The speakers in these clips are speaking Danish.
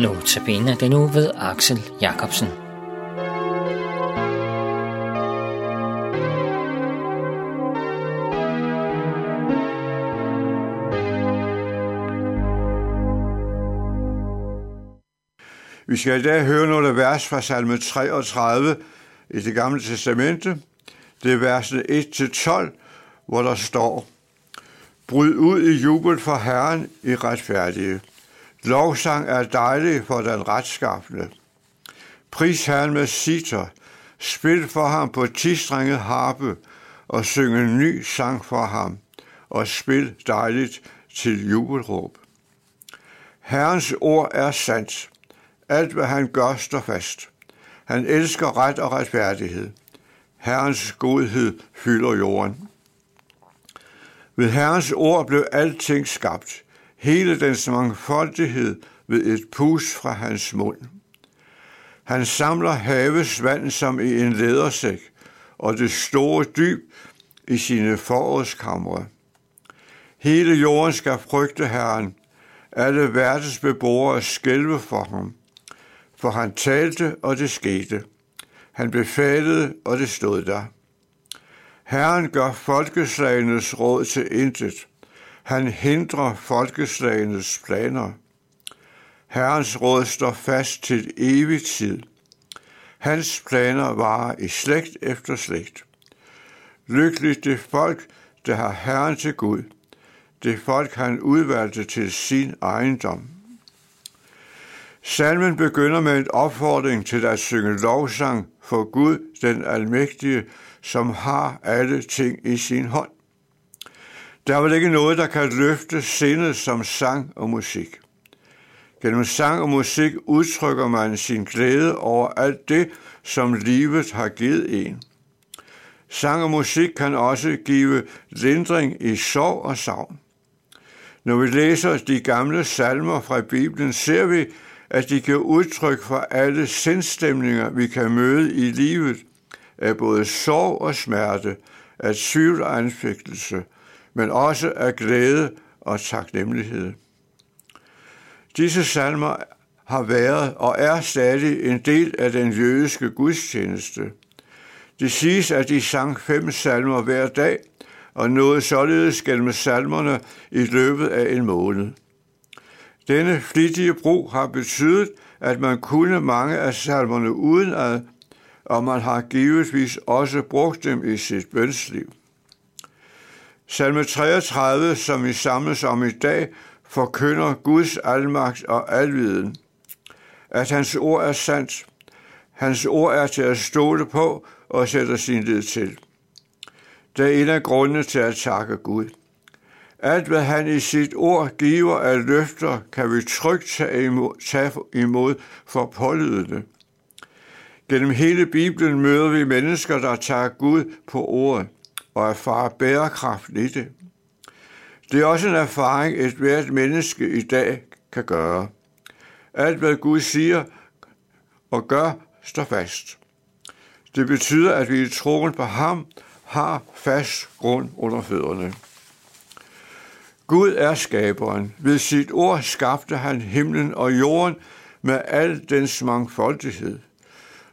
Nu tabiner den nu ved Axel Jacobsen. Vi skal i dag høre nogle vers fra salme 33 i det gamle testamente. Det er versene 1-12, hvor der står, Bryd ud i jubel for Herren i retfærdige. Lovsang er dejlig for den retskaffende. Pris Herren med sitter. Spil for ham på tistrænget harpe og syng en ny sang for ham og spil dejligt til jubelråb. Herrens ord er sandt. Alt, hvad han gør, står fast. Han elsker ret og retfærdighed. Herrens godhed fylder jorden. Ved Herrens ord blev alting skabt, hele dens mangfoldighed ved et pus fra hans mund. Han samler havets vand som i en lædersæk, og det store dyb i sine forårskamre. Hele jorden skal frygte Herren, alle verdens beboere skælve for ham. For han talte, og det skete. Han befalede, og det stod der. Herren gør folkeslagenes råd til intet. Han hindrer folkeslagenes planer. Herrens råd står fast til evig tid. Hans planer varer i slægt efter slægt. Lykkeligt det folk, der har Herren til Gud. Det folk, han udvalgte til sin ejendom. Salmen begynder med en opfordring til at synge lovsang for Gud, den almægtige, som har alle ting i sin hånd. Der er vel ikke noget, der kan løfte sindet som sang og musik. Gennem sang og musik udtrykker man sin glæde over alt det, som livet har givet en. Sang og musik kan også give lindring i sorg og savn. Når vi læser de gamle salmer fra Bibelen, ser vi, at de giver udtryk for alle sindstemninger, vi kan møde i livet, af både sorg og smerte, af tvivl og anfægtelse, men også af glæde og taknemmelighed. Disse salmer har været og er stadig en del af den jødiske gudstjeneste. Det siges, at de sang fem salmer hver dag, og nåede således gennem salmerne i løbet af en måned. Denne flittige brug har betydet, at man kunne mange af salmerne udenad, og man har givetvis også brugt dem i sit bønsliv. Salme 33, som vi samles om i dag, forkynder Guds almagt og alviden. At hans ord er sandt. Hans ord er til at stole på og sætte sin lid til. Det er en af grundene til at takke Gud. Alt, hvad han i sit ord giver af løfter, kan vi trygt tage imod, tage imod for pålydende. Gennem hele Bibelen møder vi mennesker, der tager Gud på ordet og erfare bærekraft i det. Det er også en erfaring, et hvert menneske i dag kan gøre. Alt, hvad Gud siger og gør, står fast. Det betyder, at vi i troen på ham har fast grund under fødderne. Gud er skaberen. Ved sit ord skabte han himlen og jorden med al dens mangfoldighed.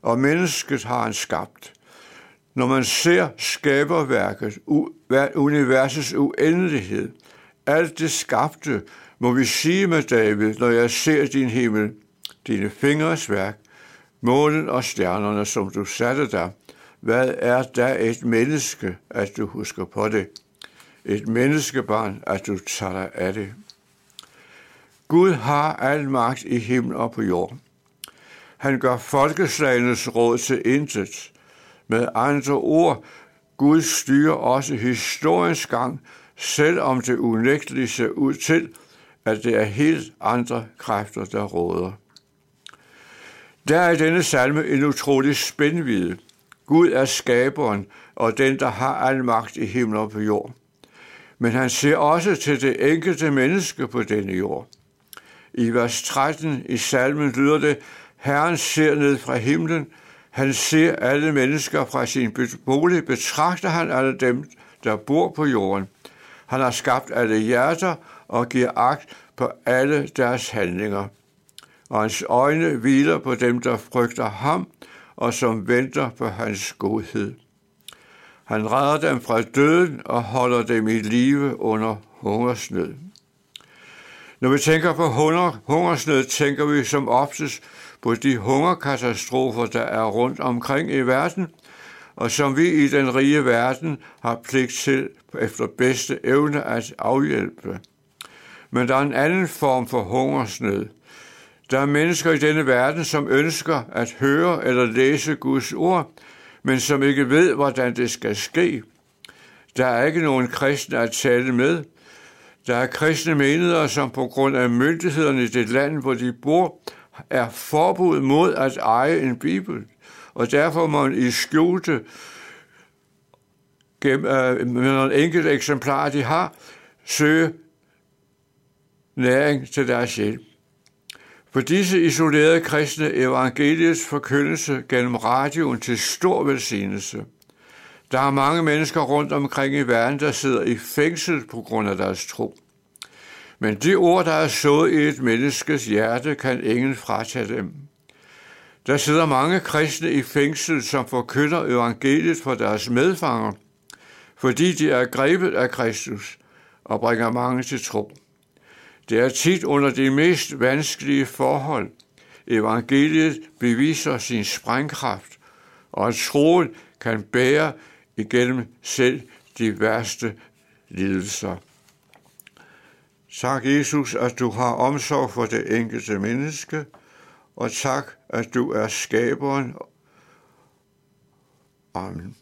Og mennesket har han skabt. Når man ser skaberværket, universets uendelighed, alt det skabte, må vi sige med David, når jeg ser din himmel, dine fingres værk, månen og stjernerne, som du satte der, hvad er da et menneske, at du husker på det? Et menneskebarn, at du tager dig af det. Gud har al magt i himmel og på jorden. Han gør folkeslagenes råd til intet. Med andre ord, Gud styrer også historiens gang, selvom det unægteligt ser ud til, at det er helt andre kræfter, der råder. Der er i denne salme en utrolig spændvide. Gud er skaberen og den, der har al magt i himmel og på jord. Men han ser også til det enkelte menneske på denne jord. I vers 13 i salmen lyder det, Herren ser ned fra himlen, han ser alle mennesker fra sin bolig, betragter han alle dem, der bor på jorden. Han har skabt alle hjerter og giver agt på alle deres handlinger. og hans øjne hviler på dem, der frygter ham, og som venter på hans godhed. Han redder dem fra døden og holder dem i live under hungersnød. Når vi tænker på hunger, hungersnød, tænker vi som oftest på de hungerkatastrofer, der er rundt omkring i verden, og som vi i den rige verden har pligt til efter bedste evne at afhjælpe. Men der er en anden form for hungersnød. Der er mennesker i denne verden, som ønsker at høre eller læse Guds ord, men som ikke ved, hvordan det skal ske. Der er ikke nogen kristne at tale med. Der er kristne menigheder, som på grund af myndighederne i det land, hvor de bor, er forbud mod at eje en bibel. Og derfor må man i skjulte øh, med nogle enkelte eksemplarer, de har, søge næring til deres sjæl. For disse isolerede kristne evangeliets forkyndelse gennem radioen til stor velsignelse. Der er mange mennesker rundt omkring i verden, der sidder i fængsel på grund af deres tro. Men de ord, der er sået i et menneskes hjerte, kan ingen fratage dem. Der sidder mange kristne i fængsel, som forkynder evangeliet for deres medfanger, fordi de er grebet af Kristus og bringer mange til tro. Det er tit under de mest vanskelige forhold. Evangeliet beviser sin sprængkraft, og at troen kan bære igennem selv de værste lidelser. Tak, Jesus, at du har omsorg for det enkelte menneske, og tak, at du er skaberen. Amen.